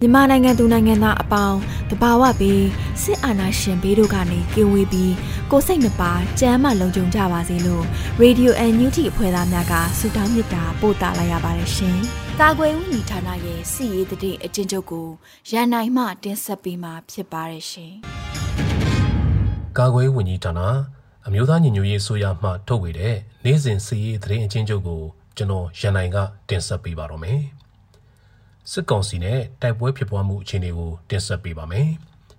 မြန်မာနိုင်ငံသူနိုင်ငံသားအပေါင်းတဘာဝပြီးစစ်အာဏာရှင်ဘေးတို့ကနေကင်းဝေးပြီးကိုစိတ်နှပါကြမ်းမှလုံခြုံကြပါစေလို့ Radio NUG အဖွဲ့သားများကဆုတောင်းမေတ္တာပို့သလာရပါတယ်ရှင်။ကာကွယ်ဦးညီဌာနရဲ့စီရေးတည်အချင်းချုပ်ကိုရန်နိုင်မှတင်ဆက်ပေးမှာဖြစ်ပါတယ်ရှင်။ကာကွယ်ဦးညီဌာနအမျိုးသားညီညွတ်ရေးအစိုးရမှထုတ်ဝေတဲ့နိုင်စဉ်စီရေးတည်အချင်းချုပ်ကိုကျွန်တော်ရန်နိုင်ကတင်ဆက်ပေးပါတော့မယ်။ စစ်ကောင်စီနဲ့တိုက်ပွဲဖြစ်ပွားမှုအခြေအနေကိုတင်ဆက်ပေးပါမယ်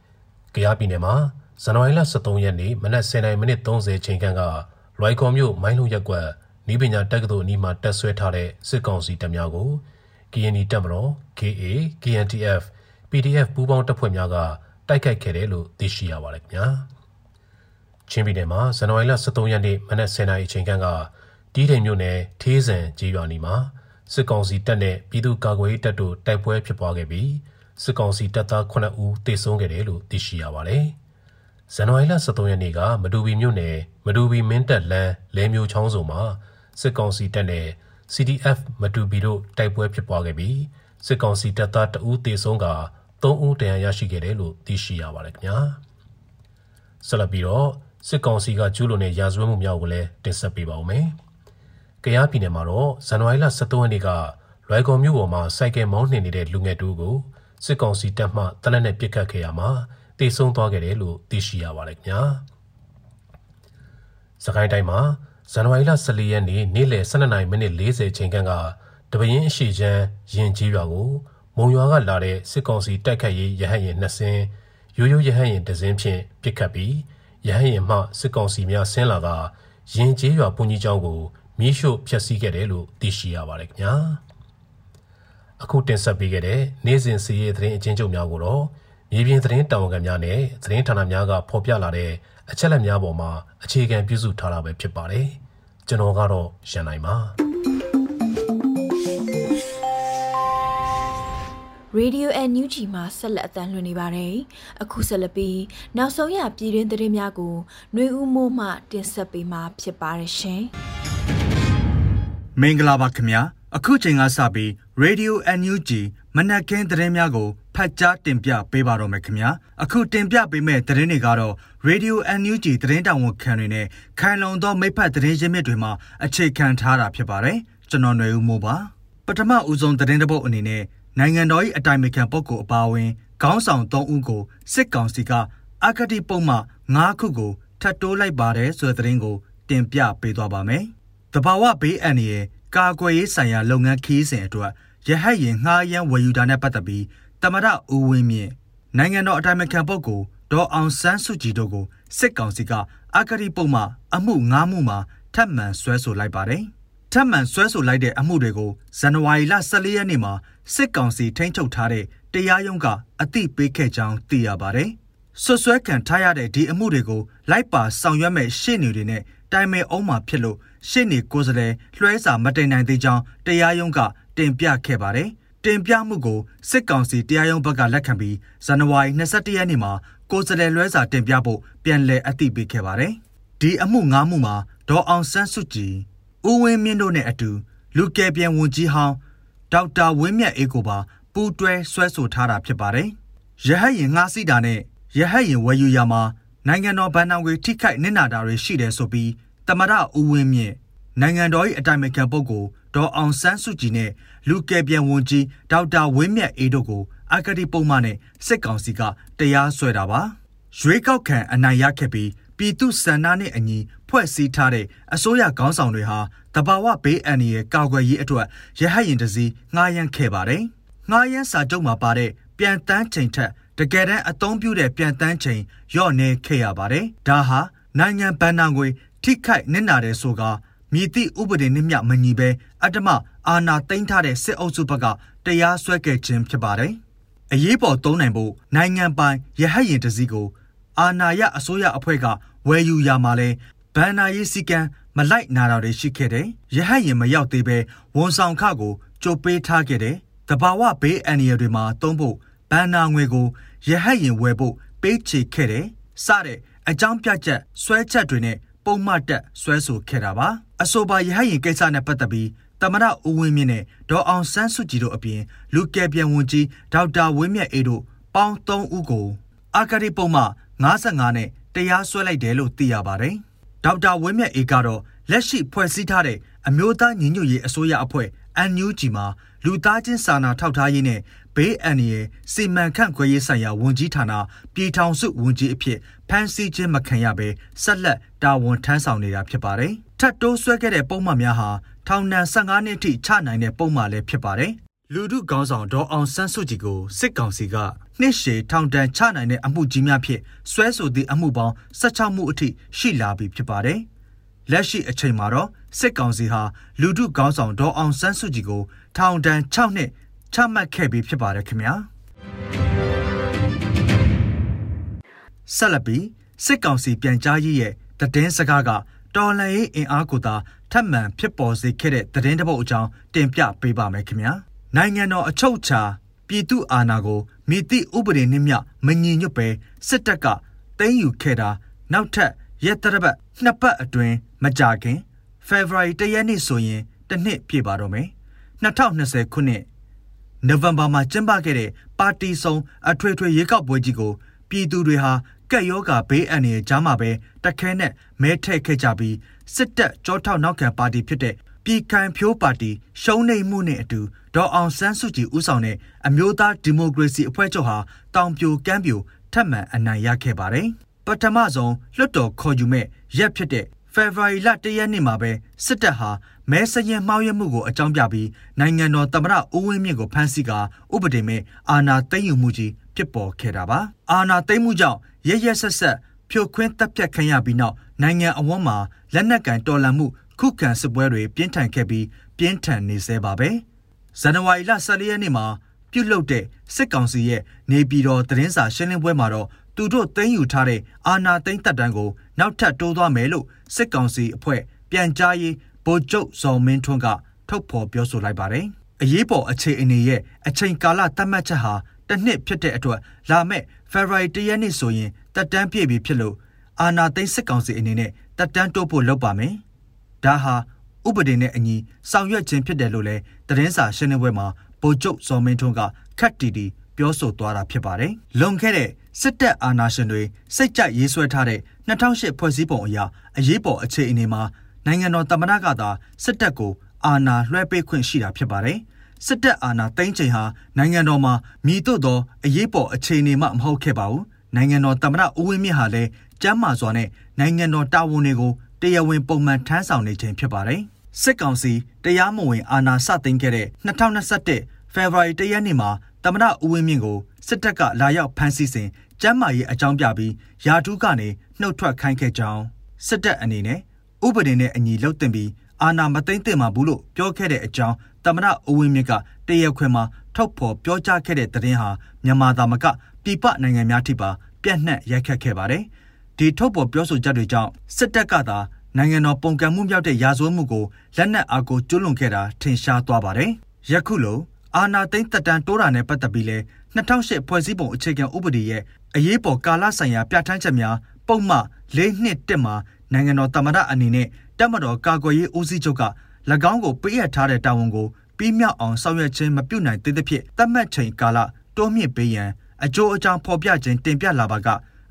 ။ကြားပြည်နယ်မှာဇန်နဝါရီလ23ရက်နေ့မနက်10:30မိနစ်30ချိန်ခန့်ကလွိုင်ကော်မြို့မိုင်းလုံးရက်ကွက်နီးပညာတက္ကသိုလ်အနီးမှာတက်ဆွဲထားတဲ့စစ်ကောင်စီတပ်များကို KNI တပ်မတော် KA KNTF PDF ပူးပေါင်းတပ်ဖွဲ့များကတိုက်ခိုက်ခဲ့တယ်လို့သိရှိရပါတယ်ခင်ဗျာ။ချင်းပြည်နယ်မှာဇန်နဝါရီလ23ရက်နေ့မနက်10:00နာရီအချိန်ခန့်ကတီးတိမ်မြို့နယ်သေးစံကြီးရွာနီမှာ စစ်ကောင်စီတပ်နဲ့ပြည်သူ့ကာကွယ်ရေးတပ်တို့တိုက်ပွဲဖြစ်ပွားခဲ့ပြီးစစ်ကောင်စီတပ်သား9ဦးသေဆုံးခဲ့တယ်လို့သိရှိရပါတယ်။ဇန်နဝါရီလ23ရက်နေ့ကမတူပီမြို့နယ်မတူပီမင်းတပ်လမ်းလဲမျိုးချောင်းစုံမှာစစ်ကောင်စီတပ်နဲ့ CDF မတူပီတို့တိုက်ပွဲဖြစ်ပွားခဲ့ပြီးစစ်ကောင်စီတပ်သား2ဦးသေဆုံးက3ဦးဒဏ်ရာရရှိခဲ့တယ်လို့သိရှိရပါတယ်ခင်ဗျာ။ဆက်လက်ပြီးတော့စစ်ကောင်စီကကျူးလွန်တဲ့ရာဇဝတ်မှုများကိုလည်းတင်ဆက်ပေးပါဦးမယ်။ ကယားပြည်နယ်မှာတော့ဇန်နဝါရီလ23ရက်နေ့ကလွိုင်ကော်မြို့ပေါ်မှာစိုက်ကယ်မောင်းနှင်နေတဲ့လူငယ်တူကိုစစ်ကောင်စီတပ်မှတနက်နဲ့ပစ်ခတ်ခဲ့ရမှာတေဆုံးသွားခဲ့တယ်လို့သိရှိရပါတယ်ခင်ဗျာ။စကိုင်းတိုင်းမှာဇန်နဝါရီလ14ရက်နေ့နေ့လယ်12:40မိနစ်40ချိန်ခန့်ကတပရင်အရှိချမ်းရင်ကြီးရွာကိုမုံရွာကလာတဲ့စစ်ကောင်စီတိုက်ခတ်ရေးရဟတ်ရင်နှစ်စင်းရိုးရိုးရဟတ်ရင်တစ်စင်းဖြင့်ပစ်ခတ်ပြီးရဟတ်ရင်မှစစ်ကောင်စီများဆင်းလာကရင်ကြီးရွာဘုန်ကြီးကျောင်းကို မီးရှို့ဖျက်ဆီးခဲ့တယ်လို့သိရှိရပါတယ်ခင်ဗျာအခုတင်ဆက်ပေးခဲ့တဲ့နေ့စဉ်စီးရဲသတင်းအချင်းချုပ်များကိုတော့မြေပြင်သတင်းတာဝန်ခံများနဲ့သတင်းဌာနများကဖော်ပြလာတဲ့အချက်လက်များပေါ်မှာအခြေခံပြုစုထားတာပဲဖြစ်ပါတယ်ကျွန်တော်ကတော့ရန်နိုင်ပါ Radio NUG မှာဆက်လက်အသံလွှင့်နေပါတယ်။အခုဆက်လက်ပြီးနောက်ဆုံးရပြည်တွင်းသတင်းများကိုຫນွေဦးမိုးမှတင်ဆက်ပေးမှာဖြစ်ပါတယ်ရှင်။ မင်္ဂလာပါခင်ဗျာအခုချိန်ကစပြီး Radio NUG မနက်ခင်းသတင်းများကိုဖတ်ကြားတင်ပြပေးပါတော့မယ်ခင်ဗျာအခုတင်ပြပေးမယ့်သတင်းတွေကတော့ Radio NUG သတင်းတောင်ဝန်ခံတွေနဲ့ခိုင်လုံသောမိဖက်သတင်းရင်းမြစ်တွေမှာအခြေခံထားတာဖြစ်ပါတယ်ကျွန်တော်ຫນွေဦးမိုးပါပထမဦးဆုံးသတင်းတစ်ပုဒ်အနေနဲ့နိုင်ငံတော်၏အတိုင်ပင်ခံပုဂ္ဂိုလ်အပါအဝင်ခေါင်းဆောင်၃ဦးကိုစစ်ကောင်စီကအကတိပုံမှ၅ခုကိုထပ်တိုးလိုက်ပါတယ်ဆိုတဲ့သတင်းကိုတင်ပြပေးသွားပါမယ် တဘာဝဘေးအန္တရာယ်ကာကွယ်ရေးဆိုင်ရာလုပ်ငန်းခီးစဉ်အတွက်ရဟတ်ရင်ငှားရမ်းဝယ်ယူတာနဲ့ပတ်သက်ပြီးတမရဦးဝင်းမြင့်နိုင်ငံတော်အတိုင်ပင်ခံပုဂ္ဂိုလ်ဒေါ်အောင်ဆန်းစုကြည်တို့ကိုစစ်ကောင်စီကအဂတိပုံမှအမှု၅မှုမှာထပ်မံဆွဲဆိုလိုက်ပါတယ်။ထပ်မံဆွဲဆိုလိုက်တဲ့အမှုတွေကိုဇန်နဝါရီလ14ရက်နေ့မှာစစ်ကောင်စီထိန်းချုပ်ထားတဲ့တရားရုံးကအသိပေးခဲ့ကြောင်းသိရပါတယ်။ဆွဆွဲခံထားရတဲ့ဒီအမှုတွေကိုလိုက်ပါဆောင်ရွက်မဲ့ရှေ့နေတွေနဲ့ တိုင်ပင်အောင်မှာဖြစ်လို့ရှေ့နေကိုယ်စားလှယ်လွှဲစာမတင်နိုင်သေးကြောင်းတရားရုံးကတင်ပြခဲ့ပါတယ်။တင်ပြမှုကိုစစ်ကောင်စီတရားရုံးဘက်ကလက်ခံပြီးဇန်နဝါရီ22ရက်နေ့မှာကိုယ်စားလှယ်လွှဲစာတင်ပြဖို့ပြန်လည်အသိပေးခဲ့ပါတယ်။ဒီအမှု၅မှုမှာဒေါ်အောင်ဆန်းစုကြည်ဦးဝင်းမြင့်တို့နဲ့အတူလူကယ်ပြန်ဝန်ကြီးဟောင်းဒေါက်တာဝင်းမြတ်အေးကိုပါပူးတွဲဆွဲဆိုထားတာဖြစ်ပါတယ်။ရဟတ်ရင်ငှားစီးတာနဲ့ရဟတ်ရင်ဝယ်ယူရမှာ နိုင်ငံတော်ဗန်နောင်တွေထိခိုက်နစ်နာတာတွေရှိတယ်ဆိုပြီးတမရဦးဝင်းမြင့်နိုင်ငံတော်၏အတိုင်ပင်ခံပုဂ္ဂိုလ်ဒေါ်အောင်ဆန်းစုကြည်နဲ့လူကယ်ပြန်ဝန်ကြီးဒေါက်တာဝင်းမြတ်အေးတို့ကိုအဂတိပုံမှန်နဲ့စစ်ကောင်စီကတရားစွဲတာပါရွေးကောက်ခံအနိုင်ရခဲ့ပြီးပြည်သူစန္ဒနဲ့အညီဖွဲ့စည်းထားတဲ့အစိုးရခေါင်းဆောင်တွေဟာတဘာဝဘေးအန္တရာယ်ကာကွယ်ရေးအတွက်ရဟတ်ရင်တစည်းငှားရမ်းခဲ့ပါတယ်ငှားရမ်းစာချုပ်မှာပါတဲ့ပြန်တန်းချိန်ထက် တကယ်တမ်းအသုံးပြုတဲ့ပြန်တန်းချိန်ရော့နေခဲ့ရပါတယ်ဒါဟာနိုင်ငံဗန်နာငွေထိခိုက်နစ်နာတယ်ဆိုကမြည်သည့်ဥပဒေနှင့်မျှမညီဘဲအတ္တမအာဏာသိမ်းထားတဲ့စစ်အုပ်စုဘက်ကတရားစွဲခဲ့ခြင်းဖြစ်ပါတယ်။အရေးပေါ်သုံးနိုင်ဖို့နိုင်ငံပိုင်ရဟတ်ရင်တစည်းကိုအာဏာရအစိုးရအဖွဲ့ကဝယ်ယူရမှာလဲဗန်နာရေးစည်းကမ်းမလိုက်နာတာတွေရှိခဲ့တယ်။ရဟတ်ရင်မရောက်သေးပဲဝန်ဆောင်ခကိုကြိုပေးထားခဲ့တယ်။တဘာဝဘေးအန္တရာယ်တွေမှာသုံးဖို့ဗန်နာငွေကို ရဟတ်ရင်ဝယ်ဖို့ပေးချေခဲ့တယ်။စတဲ့အကြောင်းပြချက်ဆွဲချက်တွေနဲ့ပုံမှတ်တက်ဆွဲဆိုခဲ့တာပါအဆိုပါရဟရင်ကိစ္စနဲ့ပတ်သက်ပြီးတမရဦးဝင်းမြင့်နဲ့ဒေါ်အောင်ဆန်းစုကြည်တို့အပြင်လူကယ်ပြန်ဝန်ကြီးဒေါက်တာဝင်းမြတ်အေးတို့ပေါင်း3ဦးကိုအာကတိပုံမှ55နဲ့တရားစွဲလိုက်တယ်လို့သိရပါတယ်ဒေါက်တာဝင်းမြတ်အေးကတော့လက်ရှိဖွဲ့စည်းထားတဲ့အမျိုးသားညီညွတ်ရေးအစိုးရအဖွဲ့ NUG မှာလူသားချင်းစာနာထောက်ထားရေးနဲ့ ဘေးအန္တရာယ်စီမံခန့်ခွဲရေးဆိုင်ရာဝန်ကြီးဌာနပြည်ထောင်စုဝန်ကြီးအဖြစ်ဖမ်းဆီးခြင်းမခံရဘဲဆက်လက်တာဝန်ထမ်းဆောင်နေတာဖြစ်ပါတယ်။ထပ်တိုးဆွဲခဲ့တဲ့ပုံမှန်များဟာထောင်ဒဏ်15နှစ်ထိချနိုင်တဲ့ပုံမှန်လည်းဖြစ်ပါတယ်။လူထုခေါင်းဆောင်ဒေါ်အောင်ဆန်းစုကြည်ကိုစစ်ကောင်စီကနှစ်ရှည်ထောင်ဒဏ်ချနိုင်တဲ့အမှုကြီးများဖြင့်ဆွဲဆိုသည့်အမှုပေါင်း16မှုအထိရှိလာပြီဖြစ်ပါတယ်။လက်ရှိအချိန်မှာတော့စစ်ကောင်စီဟာလူထုခေါင်းဆောင်ဒေါ်အောင်ဆန်းစုကြည်ကိုထောင်ဒဏ်6နှစ် ချမှတ်ခဲ့ပြီးဖြစ်ပါတယ်ခင်ဗျာဆက်လက်ပြီးစစ်ကောင်စီပြန်ကြားရေးရဲ့တည်င်းစကားကတော်လှန်ရေးအင်အားကိုသာထပ်မံဖြစ်ပေါ်စေခဲ့တဲ့တည်င်းတစ်ပုတ်အကြောင်းတင်ပြပေးပါမယ်ခင်ဗျာနိုင်ငံတော်အချုပ်အခြာပြည်သူအာဏာကိုမိသည့်ဥပဒေနှင့်မျှမညီညွတ်ပဲစစ်တပ်ကသိမ်းယူခဲ့တာနောက်ထပ်ရက်တရပတ်နှစ်ပတ်အတွင်းမကြာခင်ဖေဖော်ဝါရီတရက်နေ့ဆိုရင်တစ်နှစ်ပြည့်ပါတော့မယ်2020ခုနှစ် နိုဝင်ဘာမှာကျင်းပခဲ့တဲ့ပါတီဆောင်အထွေထွေရွေးကောက်ပွဲကြီးကိုပြည်သူတွေဟာကက်ယောဂဘေးအန္တရာယ်ကြားမှာပဲတခဲနဲ့မဲထည့်ခဲ့ကြပြီးစစ်တပ်ကြောထောက်နောက်ခံပါတီဖြစ်တဲ့ပြည်ခိုင်ဖြိုးပါတီရှုံးနိမ့်မှုနဲ့အတူဒေါ်အောင်ဆန်းစုကြည်ဦးဆောင်တဲ့အမျိုးသားဒီမိုကရေစီအဖွဲ့ချုပ်ဟာတောင်ပြိုကမ်းပြိုထပ်မံအနိုင်ရခဲ့ပါတယ်။ပထမဆုံးလွတ်တော်ခေါ်ယူမဲ့ရက်ဖြစ်တဲ့ ဖေဖော်ဝါရီလ၁ရက်နေ့မှာပဲစစ်တပ်ဟာမဲစရင်မှောက်ရမှုကိုအကြောင်းပြပြီးနိုင်ငံတော်သမ္မတဦးဝင်းမြင့်ကိုဖမ်းဆီးကာဥပဒေမဲ့အာဏာသိမ်းယူမှုကြီးဖြစ်ပေါ်ခဲ့တာပါအာဏာသိမ်းမှုကြောင့်ရရဆက်ဆက်ဖြိုခွင်းတပ်ဖြတ်ခံရပြီးနောက်နိုင်ငံအဝန်းမှာလက်နက်ကန်တော်လှန်မှုခုခံစစ်ပွဲတွေပြင်းထန်ခဲ့ပြီးပြင်းထန်နေသေးပါပဲဇန်နဝါရီလ14ရက်နေ့မှာပြုတ်လုတဲ့စစ်ကောင်စီရဲ့နေပြည်တော်သတင်းစာရှင်းလင်းပွဲမှာတော့ သူတို့သိမ်းယူထားတဲ့အာဏာသိမ်းတပ်တန်းကိုနောက်ထပ်တိုးသွားမယ်လို့စစ်ကောင်စီအဖွဲ့ပြန်ကြားရေးဗိုလ်ချုပ်ဇော်မင်းထွန်းကထုတ်ဖော်ပြောဆိုလိုက်ပါတယ်။အရေးပေါ်အခြေအနေရဲ့အချိန်ကာလသတ်မှတ်ချက်ဟာတစ်နှစ်ဖြစ်တဲ့အတွက်လာမယ့်ဖေဖော်ဝါရီ၁ရက်နေ့ဆိုရင်တက်တန်းပြည့်ပြီဖြစ်လို့အာဏာသိမ်းစစ်ကောင်စီအနေနဲ့တက်တန်းတိုးဖို့လုပ်ပါမယ်။ဒါဟာဥပဒေနဲ့အညီဆောင်ရွက်ခြင်းဖြစ်တယ်လို့လည်းသတင်းစာရှင်းလင်းပွဲမှာဗိုလ်ချုပ်ဇော်မင်းထွန်းကခက်တီတီ ပြောဆိုသွားတာဖြစ်ပါတယ်။လွန်ခဲ့တဲ့စစ်တပ်အာဏာရှင်တွေစိတ်ကြိုက်ရေးဆွဲထားတဲ့2008ဖွဲ့စည်းပုံအရအရေးပေါ်အခြေအနေမှာနိုင်ငံတော်သမ္မတကသာစစ်တပ်ကိုအာဏာလွှဲပေးခွင့်ရှိတာဖြစ်ပါတယ်။စစ်တပ်အာဏာသိမ်းချိန်ဟာနိုင်ငံတော်မှာမြည်တို့သောအရေးပေါ်အခြေအနေမှမဟုတ်ခဲ့ပါဘူး။နိုင်ငံတော်သမ္မတဦးဝင်းမြင့်ဟာလည်းကျမ်းမာစွာနဲ့နိုင်ငံတော်တာဝန်တွေကိုတရားဝင်ပုံမှန်ထမ်းဆောင်နေခြင်းဖြစ်ပါတယ်။စစ်ကောင်စီတရားမဝင်အာဏာစသိမ်းခဲ့တဲ့2021ဖေဖော်ဝါရီတရက်နေ့မှာ သမ္မတဦးဝင်းမြင့်ကိုစစ်တပ်ကလာရောက်ဖမ်းဆီးစဉ်ကျမ်းမာရေးအကြောင်းပြပြီးယာတူးကနေနှုတ်ထွက်ခိုင်းခဲ့ကြောင်းစစ်တပ်အနေနဲ့ဥပဒေနဲ့အညီလှုပ်တင်ပြီးအာဏာမသိမ်းသင့်မှာဘူးလို့ပြောခဲ့တဲ့အကြောင်းသမ္မတဦးဝင်းမြင့်ကတရက်ခွင်မှာထုတ်ဖော်ပြောကြားခဲ့တဲ့သတင်းဟာမြန်မာသားမကပြည်ပနိုင်ငံများထိပါပြန့်နှံ့ရိုက်ခတ်ခဲ့ပါတယ်။ဒီထုတ်ဖော်ပြောဆိုချက်တွေကြောင့်စစ်တပ်ကသာနိုင်ငံတော်ပုံကံမှုမြောက်တဲ့ရာဇဝတ်မှုကိုလက်နက်အားကိုကျွလွန်ခဲ့တာထင်ရှားသွားပါတယ်။ယခုလို အာဏာသိမ်းတပ်တန်းတိုးတာနဲ့ပတ်သက်ပြီးလဲ2008ဖွဲ့စည်းပုံအခြေခံဥပဒေရဲ့အရေးပေါ်ကာလဆိုင်ရာပြဋ္ဌာန်းချက်များပုံမှန်၄နှစ်တက်မှာနိုင်ငံတော်သမ္မတအနေနဲ့တပ်မတော်ကာကွယ်ရေးဦးစီးချုပ်က၎င်းကိုပေးအပ်ထားတဲ့တာဝန်ကိုပြီးမြောက်အောင်ဆောင်ရွက်ခြင်းမပြုနိုင်သေးသဖြင့်သတ်မှတ်ချိန်ကာလတိုးမြင့်ပေးရန်အကျိုးအကြောင်းဖော်ပြခြင်းတင်ပြလာပါက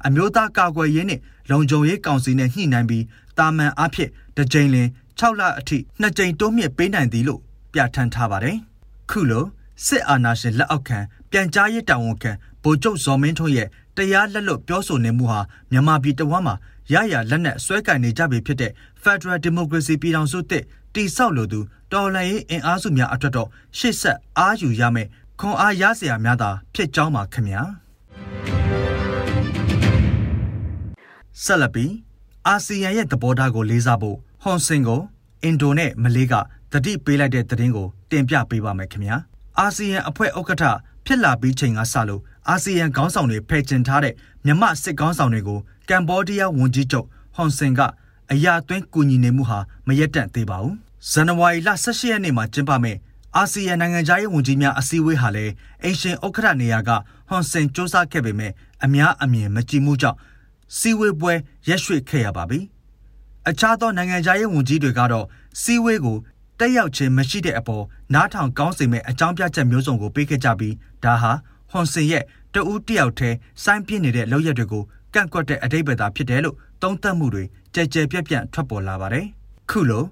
အမျိုးသားကာကွယ်ရေးနှင့်လုံခြုံရေးကောင်စီနဲ့ညှိနှိုင်းပြီးတာမန်အဖြစ်တကြိမ်လင်6လအထိနှစ်ကြိမ်တိုးမြင့်ပေးနိုင်သည်လို့ပြဋ္ဌာန်းထားပါတယ်။ ခုလိုစစ်အာဏာရှင်လက်အောက်ခံပြန်ကြားရေးတာဝန်ခံဗိုလ်ချုပ်ဇော်မင်းထွန်းရဲ့တရားလက်လွတ်ပြောဆိုနေမှုဟာမြန်မာပြည်တဝမ်းမှာရရလက်နက်ဆွဲကင်နေကြပြီဖြစ်တဲ့ Federal Democracy ပြည်ထောင်စုတစ်တိဆောက်လိုသူတော်လှန်ရေးအင်အားစုများအတွက်တော့ရှေ့ဆက်အားယူရမယ်ခွန်အားရစရာများသာဖြစ်ကြောင်းပါခင်ဗျာဆက်လက်ပြီးအာဆီယံရဲ့သဘောထားကိုလေးစားဖို့ဟွန်စင်ကို အင်ဒိုနဲ့မလေးကတတိပေးလိုက်တဲ့သတင်းကိုတင်ပြပေးပါမယ်ခင်ဗျာအာဆီယံအဖွဲ့ဥက္ကဋ္ဌဖြစ်လာပြီးချိန်ကစလို့အာဆီယံခေါင်းဆောင်တွေဖယ်ကျင်ထားတဲ့မြမစစ်ခေါင်းဆောင်တွေကိုကမ်ဘောဒီးယားဝန်ကြီးချုပ်ဟွန်စင်ကအရာသွင်းကူညီနေမှုဟာမရက်တန့်သေးပါဘူးဇန်နဝါရီလ18ရက်နေ့မှာကျင်းပမဲ့အာဆီယံနိုင်ငံသားရေးဝန်ကြီးများအစည်းအဝေးဟာလည်းအင်ရှင်ဥက္ကဋ္ဌနေရာကဟွန်စင်စ조사ခဲ့ပေမဲ့အများအမြင်မကြည်မှုကြောင့်စီဝေးပွဲရက်ရွှေ့ခဲ့ရပါပြီ။ အခြားသောနိုင်ငံသားရေးဝန်ကြီးတွေကတော့စီဝေးကိုတက်ရောက်ခြင်းမရှိတဲ့အပေါ်နားထောင်ကောင်းစေမဲ့အကြောင်းပြချက်မျိုးစုံကိုပေးခဲ့ကြပြီးဒါဟာဟွန်စင်ရဲ့တဦးတယောက်တည်းစိုင်းပြင်းနေတဲ့လောက်ရက်တွေကိုကန့်ကွက်တဲ့အတိတ်ပဲသာဖြစ်တယ်လို့သုံးသပ်မှုတွေကြဲကြဲပြက်ပြန့်ထွက်ပေါ်လာပါတယ်။ခုလို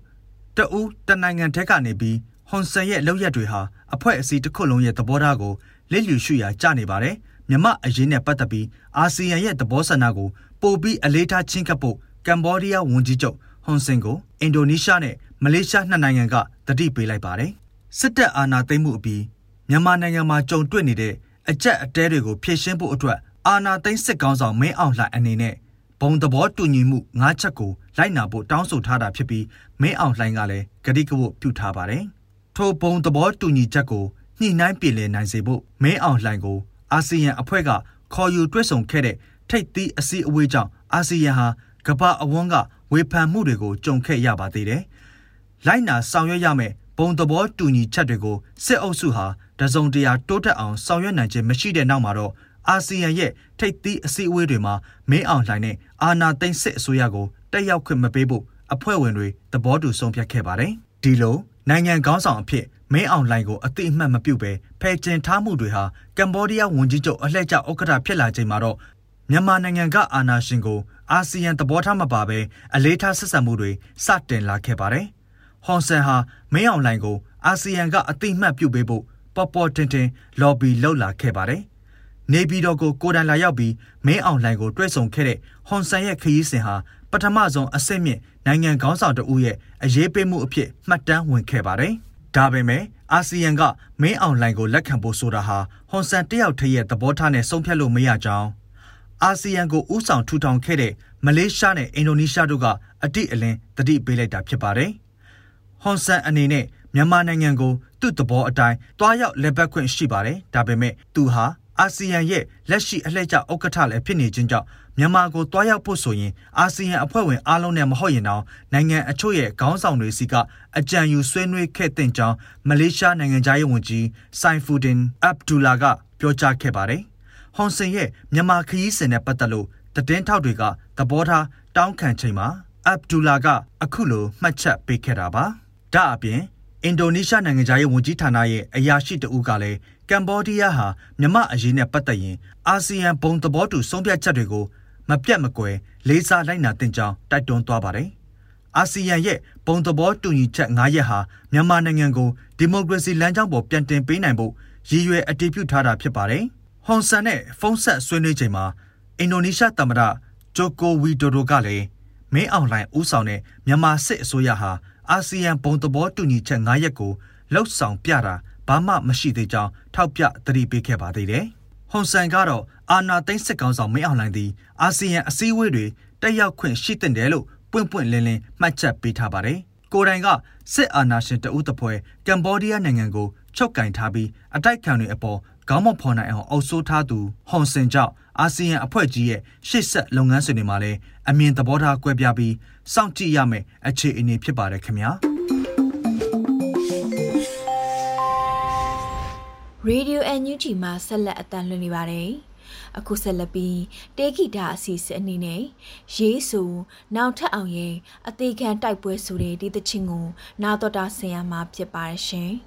တဦးတနိုင်ငံထက်ကနေပြီးဟွန်ဆန်ရဲ့လောက်ရက်တွေဟာအဖွဲ့အစည်းတစ်ခုလုံးရဲ့သဘောထားကိုလစ်လျူရှုရာကျနေပါတယ်။မြမအရေးနဲ့ပတ်သက်ပြီးအာဆီယံရဲ့သဘောဆန္ဒကိုပိုပြီးအလေးထားချင်းကပ်ဖို့ ကမ်ဘောဒီးယားဝန်ကြီးချုပ်ဟွန်ဆင်ကိုအင်ဒိုနီးရှားနဲ့မလေးရှားနှစ်နိုင်ငံကတတိပေးလိုက်ပါတယ်။စစ်တပ်အာဏာသိမ်းမှုအပြီးမြန်မာနိုင်ငံမှာကြုံတွေ့နေတဲ့အကြက်အတဲတွေကိုဖြည့်ရှင်းဖို့အတွက်အာဏာသိမ်းစစ်ကောင်ဆောင်မင်းအောင်လှိုင်အနေနဲ့ဘုံသဘောတူညီမှု၅ချက်ကိုလိုက်နာဖို့တောင်းဆိုထားတာဖြစ်ပြီးမင်းအောင်လှိုင်ကလည်းဂတိကဝတ်ပြုထားပါတယ်။ထိုဘုံသဘောတူညီချက်ကိုညှိနှိုင်းပြည်လည်နိုင်စေဖို့မင်းအောင်လှိုင်ကိုအာဆီယံအဖွဲ့ကခေါ်ယူတွဲဆောင်ခဲ့တဲ့ထိပ်သီးအစည်းအဝေးကြောင့်အာဆီယံဟာ ကမ္ဘာအဝန်းကဝေဖန်မှုတွေကိုကြုံခဲ့ရပါသေးတယ်။လိုက်နာဆောင်ရွက်ရမယ့်ဘုံသဘောတူညီချက်တွေကိုစစ်အုပ်စုဟာတစုံတရာတိုးတက်အောင်ဆောင်ရွက်နိုင်ခြင်းမရှိတဲ့နောက်မှာတော့အာဆီယံရဲ့ထိပ်သီးအစည်းအဝေးတွေမှာမင်းအောင်လှိုင်နဲ့အာနာသိန်းစစ်အစိုးရကိုတက်ရောက်ခွင့်မပေးဖို့အဖွဲ့ဝင်တွေသဘောတူဆုံးဖြတ်ခဲ့ပါတယ်။ဒီလိုနိုင်ငံခေါင်းဆောင်အဖြစ်မင်းအောင်လှိုင်ကိုအသိအမှတ်မပြုဘဲဖယ်ကျင်ထားမှုတွေဟာကမ်ဘောဒီးယားဝန်ကြီးချုပ်အလှည့်ကျဥက္ကဋ္ဌဖြစ်လာချိန်မှာတော့ မြန်မာနိုင်ငံကအာဏာရှင်ကိုအာဆီယံသဘောထားမပါဘဲအလေးထားဆက်ဆံမှုတွေစတင်လာခဲ့ပါတယ်။ဟွန်ဆန်ဟာမင်းအောင်လှိုင်ကိုအာဆီယံကအသိအမှတ်ပြုပေးဖို့ပေါ်ပေါ်တင်တင်လော်ဘီလှုပ်လာခဲ့ပါတယ်။နေပြည်တော်ကိုကိုတိုင်လာရောက်ပြီးမင်းအောင်လှိုင်ကိုတွေ့ဆုံခဲ့တဲ့ဟွန်ဆန်ရဲ့ခရီးစဉ်ဟာပထမဆုံးအဆင့်မြင့်နိုင်ငံခေါင်းဆောင်တဦးရဲ့အရေးပေးမှုအဖြစ်မှတ်တမ်းဝင်ခဲ့ပါတယ်။ဒါပေမဲ့အာဆီယံကမင်းအောင်လှိုင်ကိုလက်ခံဖို့ဆိုတာဟာဟွန်ဆန်တယောက်တည်းရဲ့သဘောထားနဲ့ဆုံးဖြတ်လို့မရကြောင်း အာဆီယံကိုဥဆောင်ထူထောင်ခဲ့တဲ့မလေးရှားနဲ့အင်ဒိုနီးရှားတို့ကအတိအလင်းတတိပေးလိုက်တာဖြစ်ပါတယ်။ဟွန်ဆန်အနေနဲ့မြန်မာနိုင်ငံကိုသူ့သဘောအတိုင်းတွားရောက်လက်ပတ်ခွင့်ရှိပါတယ်။ဒါပေမဲ့သူဟာအာဆီယံရဲ့လက်ရှိအလှည့်ကျဥက္ကဋ္ဌလည်းဖြစ်နေခြင်းကြောင့်မြန်မာကိုတွားရောက်ဖို့ဆိုရင်အာဆီယံအဖွဲ့ဝင်အားလုံးနဲ့မဟုတ်ရင်တော့နိုင်ငံအချို့ရဲ့ခေါင်းဆောင်တွေစီကအကြံယူဆွေးနွေးခဲ့တဲ့ကြောင်းမလေးရှားနိုင်ငံသားရေးဝန်ကြီးဆိုင်ဖူဒင်အဗ်ဒူလာကပြောကြားခဲ့ပါတယ်။ ဟွန်ဆင်ရဲ့မြန်မာခရီးစဉ်နဲ့ပတ်သက်လို့တည်င်းထောက်တွေကသဘောထားတောင်းခံချိန်မှာအဗ်ဒူလာကအခုလိုမှတ်ချက်ပေးခဲ့တာပါ။ဒါအပြင်အင်ဒိုနီးရှားနိုင်ငံသားရေးဝန်ကြီးဌာနရဲ့အရာရှိတဦးကလည်းကမ်ဘောဒီးယားဟာမြမအရေးနဲ့ပတ်သက်ရင်အာဆီယံဘုံသဘောတူဆုံးဖြတ်ချက်တွေကိုမပြတ်မကွယ်လေးစားလိုက်နာတင်ကြောင်းတိုက်တွန်းသွားပါတယ်။အာဆီယံရဲ့ဘုံသဘောတူညီချက်၅ရက်ဟာမြန်မာနိုင်ငံကိုဒီမိုကရေစီလမ်းကြောင်းပေါ်ပြန်တင်ပေးနိုင်ဖို့ရည်ရွယ်အတည်ပြုထားတာဖြစ်ပါတယ်။ ဟွန်ဆန်နဲ့ဖုန်းဆက်ဆွေးနွေးချိန်မှာအင်ဒိုနီးရှားသမ္မတဂျိုကိုဝီဒိုဒိုကလည်းမင်းအောင်လှိုင်ဦးဆောင်တဲ့မြန်မာစစ်အစိုးရဟာအာဆီယံဘုံသဘောတူညီချက်၅ရက်ကိုလှုပ်ဆောင်ပြတာဘာမှမရှိသေးကြောင်းထောက်ပြသတိပေးခဲ့ပါသေးတယ်။ဟွန်ဆန်ကတော့အာနာသိန်းစစ်ကောင်ဆောင်မင်းအောင်လှိုင်သည်အာဆီယံအစည်းအဝေးတွေတက်ရောက်ခွင့်ရှိတဲ့တယ်လို့ပွင့်ပွင့်လင်းလင်းမှတ်ချက်ပေးထားပါတယ်။ကိုတိုင်ကစစ်အာဏာရှင်တဦးတပွဲကမ်ဘောဒီးယားနိုင်ငံကိုချုပ်ကင်ထားပြီးအတိုက်ခံတွေအပေါ် ခေါင်းမဖော်နိုင်အောင်အုပ်ဆိုးထားသူဟွန်ဆင်ကြောင့်အာဆီယံအဖွဲ့ကြီးရဲ့ရှေ့ဆက်လုပ်ငန်းစဉ်တွေမှာလည်းအမြင်သဘောထားကွဲပြားပြီးစောင့်ကြည့်ရမယ်အခြေအနေဖြစ်ပါတယ်ခင်ဗျာ။ Radio NUG မှာဆက်လက်အတန်းလွှင့်နေပါတယ်။အခုဆက်လက်ပြီးတေဂီတာအစီအစဉ်အနေနဲ့ရေးဆူနောက်ထပ်အောင်ရဲ့အသေးခံတိုက်ပွဲဆိုတဲ့ဒီသချင်းကိုနာတော်တာဆင်ရမှာဖြစ်ပါရှင်။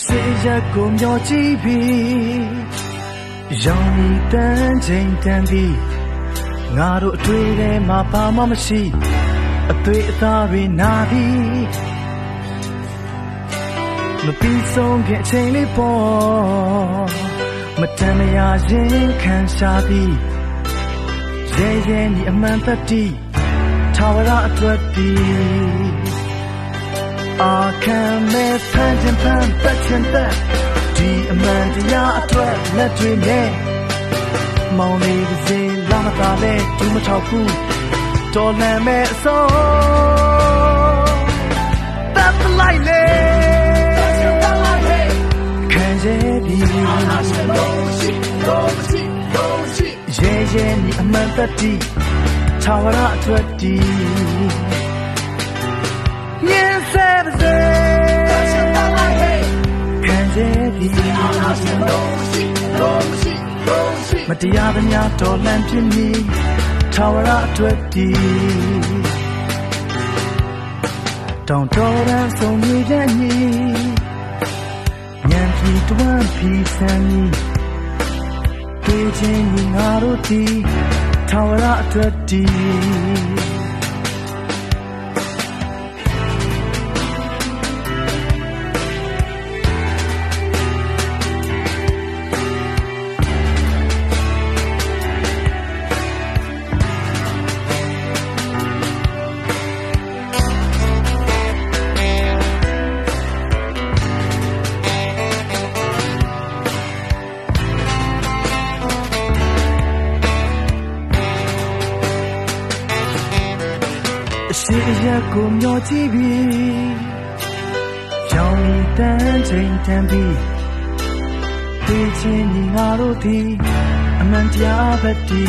စစ်ရက်ကိုမျောကြည့်ပြီးရောင်ဤတန်းချိန်တန်းပြီးငါတို့အတွေ့ထဲမှာဘာမှမရှိအသွေးအသားတွေနာပြီးမပြီးဆုံးခင်အချိန်လေးပေါ်မတန်မရာရင်ခံရှာပြီးရဲရဲညီအမှန်တတိထာဝရအတွက်ဒီ အာခံမဲ့ဖန်တင်ဖန်ပတ်ချင်တဲ့ဒီအမှန်တရားအတွက်လက်တွေနဲ့မောင်လေးတစ်စင်းလာမသာလဲဒူးမထောက်ဘူးတော်လန်မဲ့အစောတပ်လိုက်လေခံရပြီရဲရဲညီအမှန်တတိထာဝရအတွက်ဒီမြင်စေ ပါစေခံရပြီမတရားသမျှတော်လန့်ပြင်းပြီထာဝရအတွက်ဒီတောင်တော်ရန်ဆုံးနေတဲ့ညီညံပြီတွမ်းပြီဆန်းကြီးတွေ့ချင်းညီငါတို့ဒီထာဝရအတွက်ဒီ က်ကိုမျောကြည့်ပြီးရောင်ဤတန်းချိန်တန်းပြီးသိချင်းညီငါတို့သည်အမှန်တရားပဲဒီ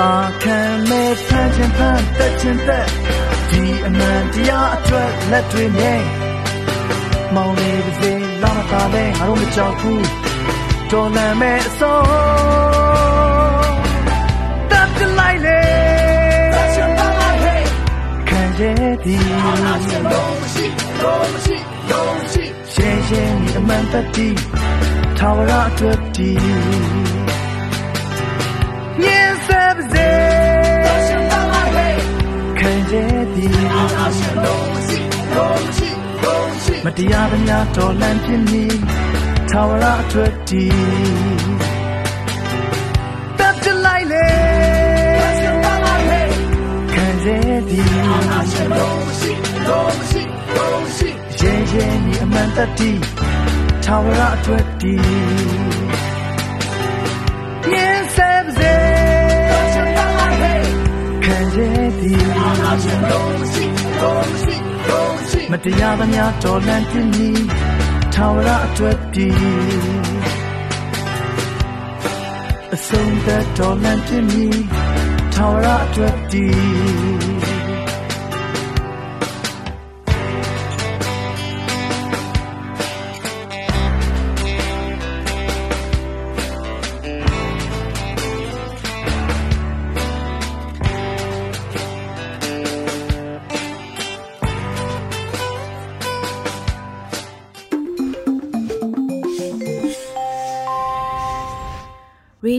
အာခံမဲ့ဖန်ချင်ဖန်တက်ချင်တက်ဒီအမှန်တရားအတွက်လက်တွေနဲ့မောင်လေးပါစေလာမသာလဲငါတို့မကြောက်ဘူးတော်လန်မဲ့အစော ခံရသည်ရှင်းရှင်းဒီအမှန်တတိထာဝရအတွက်ဒီမြင်စေပါစေခံရသည်မတရားသမျှတော်လန့်ပြင်းပြီထာဝရအတွက်ဒီ သည်ရဲရဲညီအမှန်တတိထာဝရအတွက်ဒီမြင်စေပါစေခံရသည်မတရားသမျှတော်လန့်ပြင်းပြီထာဝရအတွက်ဒီအဆုံးသက်တော်လန့်ပြင်းပြီထာဝရအတွက်ဒီရေ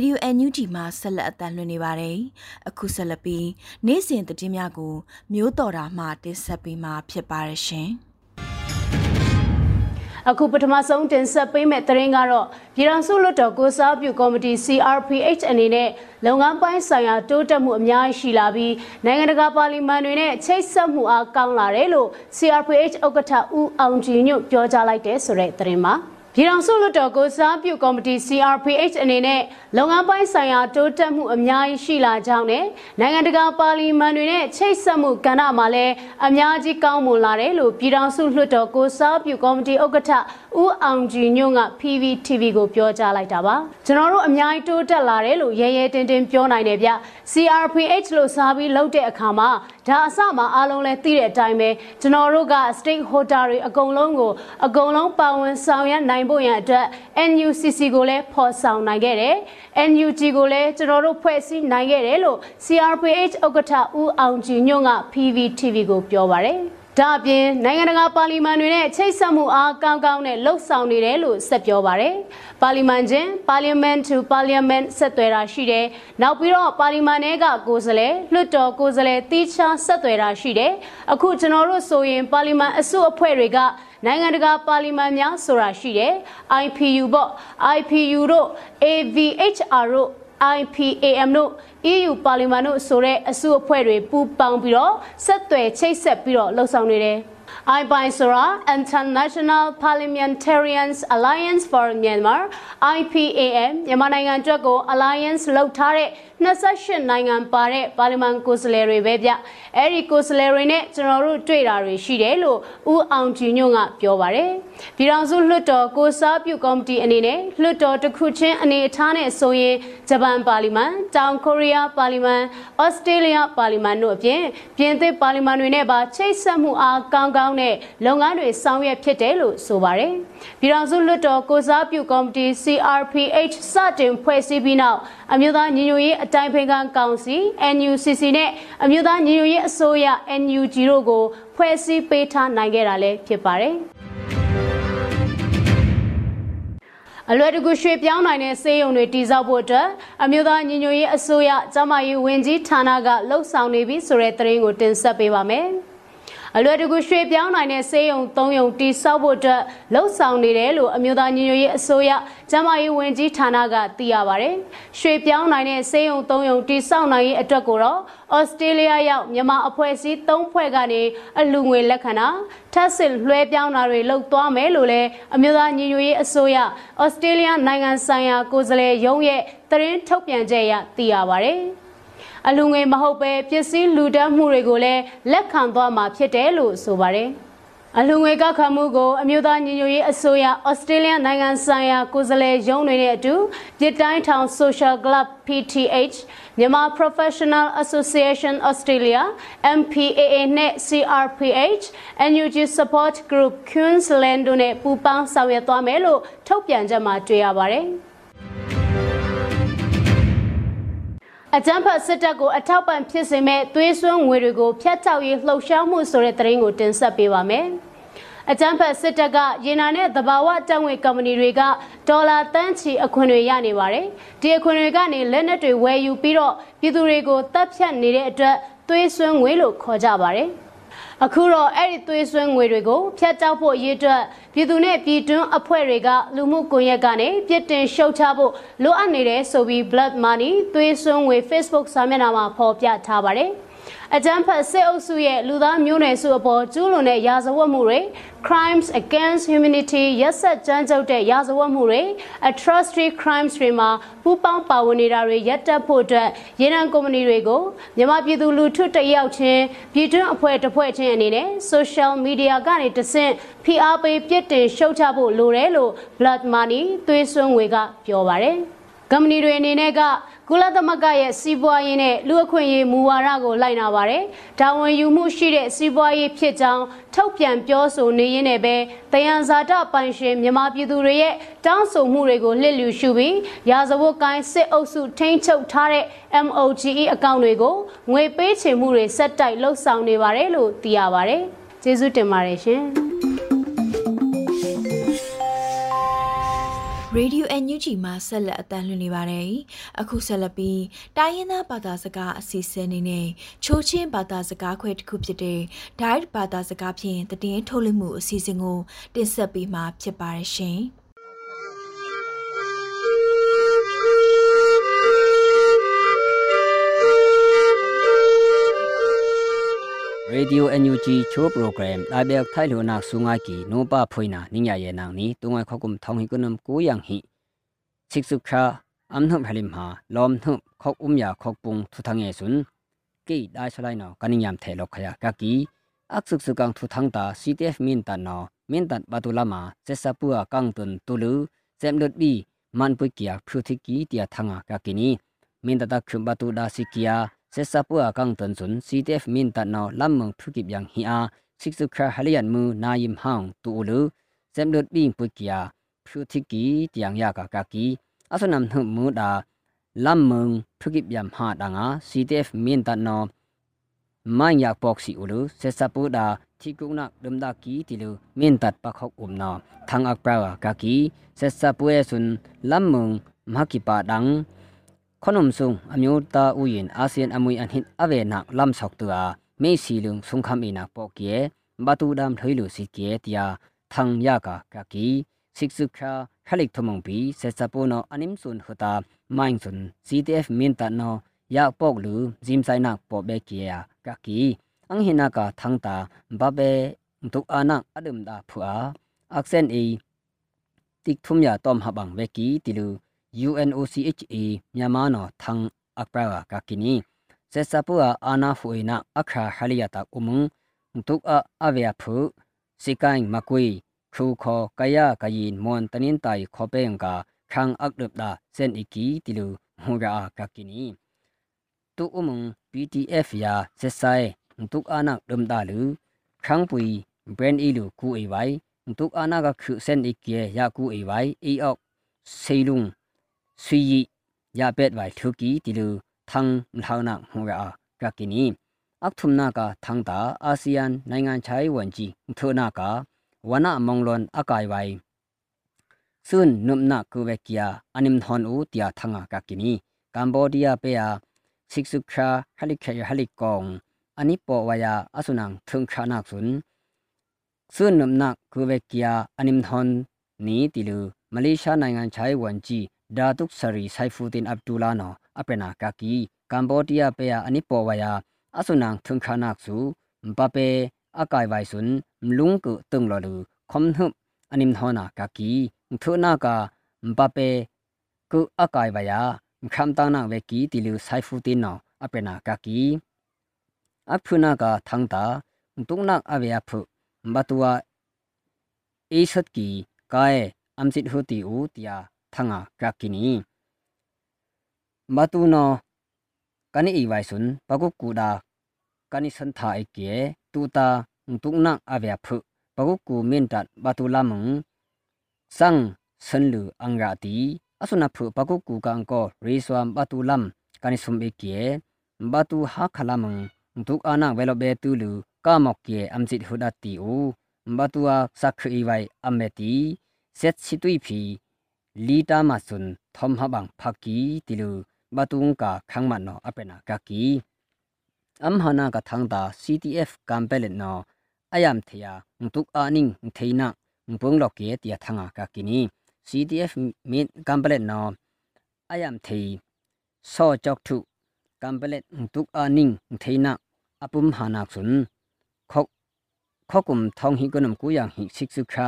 ဒီယို NUG မှာဆက်လက်အသံလွှင့်နေပါတယ်။အခုဆက်လက်ပြီးနေ့စဉ်သတင်းများကို မျိုးတော်တာမှတင်ဆက်ပေးမှာဖြစ်ပါရရှင်။အခုပထမဆုံးတင်ဆက်ပေးမယ့်သတင်းကတော့ပြည်ထောင်စုလွှတ်တော်ကိုစားပြုကော်မတီ CRPH အနေနဲ့လုပ်ငန်းပိုင်းဆိုင်ရာတိုးတက်မှုအများကြီးရှိလာပြီးနိုင်ငံတကာပါလီမန်တွေနဲ့ချိတ်ဆက်မှုအားကောင်းလာတယ်လို့ CRPH ဥက္ကဋ္ဌဦးအောင်ကြည်ညွတ်ပြောကြားလိုက်တဲ့ဆိုတဲ့သတင်းပါ ပြည်ထောင်စုလွှတ်တော်ကိုစားပြုကော်မတီ CRPH အနေနဲ့လုပ်ငန်းပိုင်းဆိုင်ရာတိုးတက်မှုအများကြီးရှိလာကြောင်းနဲ့နိုင်ငံတကာပါလီမန်တွေနဲ့ချိတ်ဆက်မှုကဏ္ဍမှာလည်းအများကြီးကောင်းမွန်လာတယ်လို့ပြည်ထောင်စုလွှတ်တော်ကိုစားပြုကော်မတီဥက္ကဋ္ဌဦးအောင်ကြည်ညွန့်က PVTV ကိုပြောကြားလိုက်တာပါကျွန်တော်တို့အများကြီးတိုးတက်လာတယ်လို့ရဲရဲတင်းတင်းပြောနိုင်တယ်ဗျ CRPH လို့စားပြီးလုပ်တဲ့အခါမှာ ဒါအစမှာအားလုံးလဲသိတဲ့အတိုင်းပဲကျွန်တော်တို့က stakeholder တွေအကုန်လုံးကိုအကုန်လုံးပါဝင်ဆောင်ရွက်နိုင်ဖို့ရန်အတွက် NUCC ကိုလည်းဖော်ဆောင်နိုင်ခဲ့တယ် NUG ကိုလည်းကျွန်တော်တို့ဖွဲ့စည်းနိုင်ခဲ့တယ်လို့ CRPH ဥက္ကဋ္ဌဦးအောင်ကြည်ညွန့်က PVTV ကိုပြောပါတယ်။ ဒဒါအပြင်နိုင်ငံတကာပါလီမန်တွေနဲ့ချိတ်ဆက်မှုအားကောင်းကောင်းနဲ့လှုပ်ဆောင်နေတယ်လို့ဆက်ပြောပါတယ်။ပါလီမန်ချင်း Parliament to Parliament ဆက်သွယ်တာရှိတယ်။နောက်ပြီးတော့ပါလီမန်ထဲကကိုယ်စားလှယ်လွှတ်တော်ကိုယ်စားလှယ်တီးခြားဆက်သွယ်တာရှိတယ်။အခုကျွန်တော်တို့ဆိုရင်ပါလီမန်အစုအဖွဲ့တွေကနိုင်ငံတကာပါလီမန်များဆိုတာရှိတယ် IPU ပေါ့ IPU တို့ AVHR တို့ IPAM တို့ EU ပါလီမန်တို့ဆိုတဲ့အစုအဖွဲ့တွေပူးပေါင်းပြီးတော့ဆက်သွယ်ချိတ်ဆက်ပြီးတော့လှုပ်ဆောင်နေတယ် IPAI ဆိုတာ International Parliamentarians Alliance for Myanmar IPAM မြန်မာနိုင်ငံအတွက်ကို alliance လုပ်ထားတဲ့ 28နိုင်ငံပါတဲ့ပါလီမန်ကိုယ်စားလှယ်တွေပဲဗျအဲ့ဒီကိုယ်စားလှယ်တွေနဲ့ကျွန်တော်တို့တွေ့တာတွေရှိတယ်လို့ဦးအောင်ကြည်ညွန့်ကပြောပါတယ်ပြည်ထောင်စုလွှတ်တော်ကိုစားပြုကော်မတီအနေနဲ့လွှတ်တော်တစ်ခုချင်းအနေအထားနဲ့ဆိုရင်ဂျပန်ပါလီမန်တောင်ကိုရီးယားပါလီမန်ဩစတြေးလျပါလီမန်တို့အပြင်ပြင်သစ်ပါလီမန်တွေနဲ့ပါချိတ်ဆက်မှုအားကောင်းကောင်းနဲ့လုပ်ငန်းတွေဆောင်ရွက်ဖြစ်တယ်လို့ဆိုပါတယ်ပြည်ထောင်စုလွှတ်တော်ကိုစားပြုကော်မတီ CRPH စတင်ဖွဲ့စည်းပြီးနောက်အမျိုးသားညီညွတ်ရေးအတိုင်းဖိခံကောင်စီ NUCC နဲ့အမျိုးသားညီညွတ်ရေးအစိုးရ NUG တို့ကိုဖွဲ့စည်းပေးထားနိုင်ခဲ့တာလည်းဖြစ်ပါတယ်။အလွယ်တကူရွှေ့ပြောင်းနိုင်တဲ့စေယုံတွေတည်ဆောက်ဖို့အတွက်အမျိုးသားညီညွတ်ရေးအစိုးရကျမရေးဝန်ကြီးဌာနကလှုပ်ဆောင်နေပြီဆိုတဲ့သတင်းကိုတင်ဆက်ပေးပါမယ်။ အလွယ်တကူရွှေ့ပြောင်းနိုင်တဲ့စေယုံ၃ယုံတိစောက်ဖို့အတွက်လှုပ်ဆောင်နေတယ်လို့အမျိုးသားညီညွတ်ရေးအစိုးရကျန်းမာရေးဝန်ကြီးဌာနကသိရပါဗျ။ရွှေ့ပြောင်းနိုင်တဲ့စေယုံ၃ယုံတိစောက်နိုင်ရေးအတွက်ကိုတော့ဩစတြေးလျရောက်မြန်မာအဖွဲ့အစည်း၃ဖွဲ့ကနေအလူငွေလက်ခံတာထပ်ဆင့်လွှဲပြောင်းတာတွေလုပ်သွားမယ်လို့လည်းအမျိုးသားညီညွတ်ရေးအစိုးရဩစတြေးလျနိုင်ငံဆိုင်ရာကိုယ်စားလှယ်ရုံးရဲ့သတင်းထုတ်ပြန်ချက်အရသိရပါဗျ။ အလူငွေမဟုတ်ပဲပစ္စည်းလူတန်းမှုတွေကိုလည်းလက်ခံသွားမှာဖြစ်တယ်လို့ဆိုပါတယ်အလူငွေကောက်ခံမှုကိုအမျိုးသားညီညွတ်ရေးအစိုးရဩစတြေးလျနိုင်ငံဆိုင်ရာကိုယ်စားလှယ်ရုံးတွေနဲ့အတူပြည်တိုင်းထောင် Social Club PTH မြန်မာ Professional Association Australia MPAA နဲ့ CRPH NUG Support Group Queensland တို့နဲ့ပူးပေါင်းဆောင်ရွက်သွားမယ်လို့ထုတ်ပြန်ချက်မှာတွေ့ရပါတယ်။ အကြမ်းဖက်စစ်တပ်ကိုအထောက်ပံ့ဖြစ်စေမဲ့သွေးစွန်းငွေတွေကိုဖျက်ချောက်ရေးလှုပ်ရှားမှုဆိုတဲ့သတင်းကိုတင်ဆက်ပေးပါမယ်။အကြမ်းဖက်စစ်တပ်ကရေနာနဲ့သဘာဝတက်ငွေကုမ္ပဏီတွေကဒေါ်လာတန်းချီအခွန်တွေရနေပါတယ်။ဒီအခွန်တွေကနေလက်နက်တွေဝယ်ယူပြီးတော့ပြည်သူတွေကိုတပ်ဖြတ်နေတဲ့အတွက်သွေးစွန်းငွေလို့ခေါ်ကြပါတယ်။ အခုတော့အဲ့ဒီသွေးစွန်းငွေတွေကိုဖျက်တောက်ဖို့ရေးအတွက်ပြည်သူနဲ့ပြည်တွင်းအဖွဲ့တွေကလူမှုကွန်ရက်ကနေပြစ်တင်ရှုတ်ချဖို့လိုအပ်နေတယ်ဆိုပြီး Blood Money သွေးစွန်းငွေ Facebook စာမျက်နှာမှာဖော်ပြထားပါတယ်။ အကြမ်းဖက်စစ်အုပ်စုရဲ့လူသားမျိုးနွယ်စုအပေါ်ကျူးလွန်တဲ့ရာဇဝတ်မှုတွေ crimes against humanity ရက်ဆက်ကြမ်းကြုတ်တဲ့ရာဇဝတ်မှုတွေ atrocity crimes တွေမှာပူးပေါင်းပါဝင်နေတာတွေရပ်တန့်ဖို့အတွက်ရေနံကုမ္ပဏီတွေကိုမြန်မာပြည်သူလူထုတယောက်ချင်းပြည်တွင်းအဖွဲ့တစ်ဖွဲ့ချင်းအနေနဲ့ social media ကနေတဆင့်ဖိအားပေးပြစ်တင်ရှုတ်ချဖို့လိုတယ်လို့ Blood Money သွေးစွန်းငွေကပြောပါတယ်။ကမ္ပဏီတွေအနေနဲ့က ကုလသမဂ္ဂရဲ့စီးပွားရေးနဲ့လူအခွင့်အရေးမူဝါဒကိုလိုက်နာပါတယ်။ဒါဝန်ယူမှုရှိတဲ့စီးပွားရေးဖြစ်ကြောင်းထုတ်ပြန်ပြောဆိုနေရင်းနဲ့ပဲတယံဇာတပိုင်ရှင်မြန်မာပြည်သူတွေရဲ့တောင်းဆိုမှုတွေကိုလှစ်လျူရှုပြီးရာဇဝတ်ကိုင်းစစ်အုပ်စုထိန်းချုပ်ထားတဲ့ MOGE အကောင့်တွေကိုငွေပေးချေမှုတွေဆက်တိုက်လှုပ်ဆောင်နေပါတယ်လို့သိရပါတယ်။ကျေးဇူးတင်ပါတယ်ရှင်။ Radio NUG မှာဆက်လက်အသံလွှင့်နေပါတယ်။အခုဆက်လက်ပြီးတိုင်းရင်းသားဘာသာစကားအစီအစဉ်နေနဲ့ချိုးချင်းဘာသာစကားခွဲတစ်ခုဖြစ်တဲ့ Diet ဘာသာစကားဖြင့်တည်င်းထုတ်လွှင့်မှုအစီအစဉ်ကိုတင်ဆက်ပေးမှာဖြစ်ပါတယ်ရှင်။ Radio NUG Cho Program Label Thai Lo Nak Sungai Ki No Pa Phoina Ningya Ye Nang Ni Tungai Khokum Thong Hi Kunam Ku Yang Hi Sik Suk Kha Am Nup Halim Ha Lom Nup Khok Um Ya Khok Pung Thu Thang Ye Sun Ki Dai Salai No Kaning Yam The Lok Khaya Ka Ki Ak Suk Suk Kang Thu Thang Ta CTF Min Tan No Min Tan Batulama Sesa Pua Kang Tun Tulu Sem Dot Bi Man Pui Kia Phu Thi Ki Tia Thanga Ka Ki Ni Min Ta Ta Khum Batu Da Sikia se sapua kang ton sun CTF min ta naw lam mong phukip yang hi a sik su kha halian mu na yim haung tu lu sem dot bi pu kia phu thi ki tiang ya ka ka ki asanam nu mu da lam mong phukip yam ha da nga CTF min ta naw man yak pok si ulu se sapu da thi ku nak dum da ki ti lu min tat pa khok um na thang ak pra ka ki se sapu e sun lam mong ma ki pa dang ခနုံဆုံအမျိုးသားဥယင်အာဆီယံအမွေအဟင်အဝေနာလမ်ဆောက်တူအာမေစီလုံဆုံခမ်အီနာပေါကီယေဘတူဒမ်ထွေလူစီကီယေတယာသံယာကာကာကီစစ်စုခါခလိကထမုံပီဆက်စပိုနောအနိမ်ဆွန်ခတာမိုင်းဆွန် CTF မင်တနောယာပေါကလူဂျင်ဆိုင်နာပေါဘေကီယာကာကီအင်ဟိနာကာသံတာဘဘေဒုအာနာအဒမ်ဒါဖူအာအက်ဆန်အီတိကထုမယာတอมဟဘန်ဝေကီတီလူ UNOCHA မြန်မာနော်သံအပရာကကီနီဆက်စပူအာနာဖူအိနာအခါဟလီယတာဥမုံတုအအဝေဖူစိကိုင်းမကွေခူခောကယကယင်မွန်တနင်တိုင်ခောပေင္ကာခန်းအက်လပ်ဒါစန်အီကီတီလူဟူရာကကီနီတူဥမုံ PDF ယာဆက်ဆိုင်တုအနာဒုံဒါလူခန်းပွီဘရန်အီလူကူအေဝိုင်တုအနာကခုစန်အီကီယာကူအေဝိုင်အီအော့စေလုံ ဆွီရပက်ဝိုင်ထုကီတီလူသန်းထောင်းနာဟူရာကကီနီအခထုမနာကသန်းတာအာဆီယံနိုင်ငံခြားရေးဝန်ကြီးထိုနာကဝနာမုံလွန်အကိုင်ဝိုင်စွန်းနုမနာကူဝေကီယာအနိမ်ဟွန်ဦးတီယာထငါကကီနီကမ်ဘောဒီးယားပေယာစိကစုခါဟလိခေဟလိကောင်အနိပေါ်ဝါယာအဆုနန်ထုံခါနာစွန်းစွန်းနုမနာကူဝေကီယာအနိမ်ဟွန်နီတီလူမလေးရှားနိုင်ငံခြားရေးဝန်ကြီး ဒါတုခ်ဆရီဆိုင်ဖူတင်အဗ်ဒူလာနောအပနာကာကီကမ်ဘောဒီးယားပေယာအနိပေါ်ဝါယာအဆုနန်ထုံခါနက်စုမပပေအကိုင်ဝိုင်ဆွန်းမလုံကုတုံလလူခမ်နှုအနိမဟောနာကာကီထုနာကာမပပေကုအကိုင်ဝါယာခမ်တာနာဝေကီတီလူဆိုင်ဖူတင်နောအပနာကာကီအဖုနာကာသန်တာတုံနက်အဝေအဖုဘတူဝါအေးဆတ်ကီကာယေအမ်စစ်ဟူတီဦးတီယာ ทังตาตุงนักอเวียพุบัตัวเอสัตกีกายอัมสิทหุติอูติยาทังากากินีบัตุนอกันิอีไวสุนปะกุกูดากานิสันทาเอเกตูตาตุกนักอเวียพุปะกุกูเมนตัดบาตูลามุงสังสันลูอังราตีอสุนัพุปะกุกูกังก็เรสวามบาตูลัมกานิสุมเอเกบาตูฮักขลามุงตุกอานักเวลเบตูลูกามอกเกอัมจิตหุดัตติอูบาตูอาสักขอีไวอัมเมตีเซตสิตุยพี လီတာမဆွန်သမ်ဟဘန်ဖကီတီလူဘတုံကာခန်းမနောအပနာကကီအမ်ဟနာကထန်တာ CTF ကမ်ပယ်လနောအယမ်သယာငတုအနင်းထေနာပုံလောက်ကေတျာထငါကကီနီ CTF မင်းကမ်ပလက်နောအယမ်သေဆောကြောက်ထုကမ်ပလက်တုကအနင်းသေနာအပုမ်ဟာနာခွန်းခောက်ခောက်ကုမ်ထောင်းဟိကနမ်ကူယန်ဟိစစ်စုခါ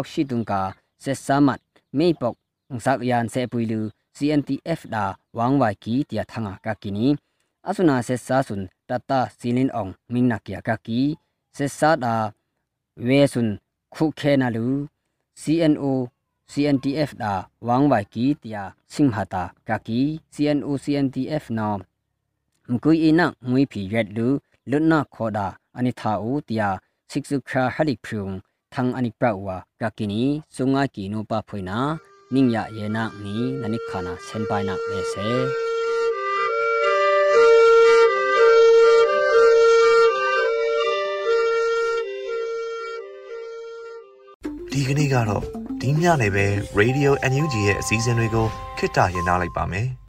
က်ရှိတုံကာဆက်ဆမတ်မေပေါက်ဇက်ယန်ဆေပွီလူ CNTF ဒါဝမ်ဝိုင်ကီတီယာထငါကကီနီအဆုနာဆက်ဆာဆွန်တတစီလင်အောင်မင်းနာကီယာကကီဆက်ဆာဒါဝဲဆွန်ခုခဲနာလူ CNO CNTF ဒါဝမ်ဝိုင်ကီတီယာစင်ဟာတာကကီ CNO CNTF နော မကူအီနာငွေဖီရွက်လူလွတ်နာခေါ်တာအနိသာဦးတရားစစ်စုခါဟလိဖုံသံအနိပဝါကကိနီစုံငါကီနိုပဖွိနာနင်းရယေနာနီနနိခါနာစန်ပိုင်နာမေဆေဒီကနေ့ကတော့ဒီညနေပဲ Radio NUG ရဲ့အစည်းအဝေးကိုခਿੱတရရနိုင်ပါမယ်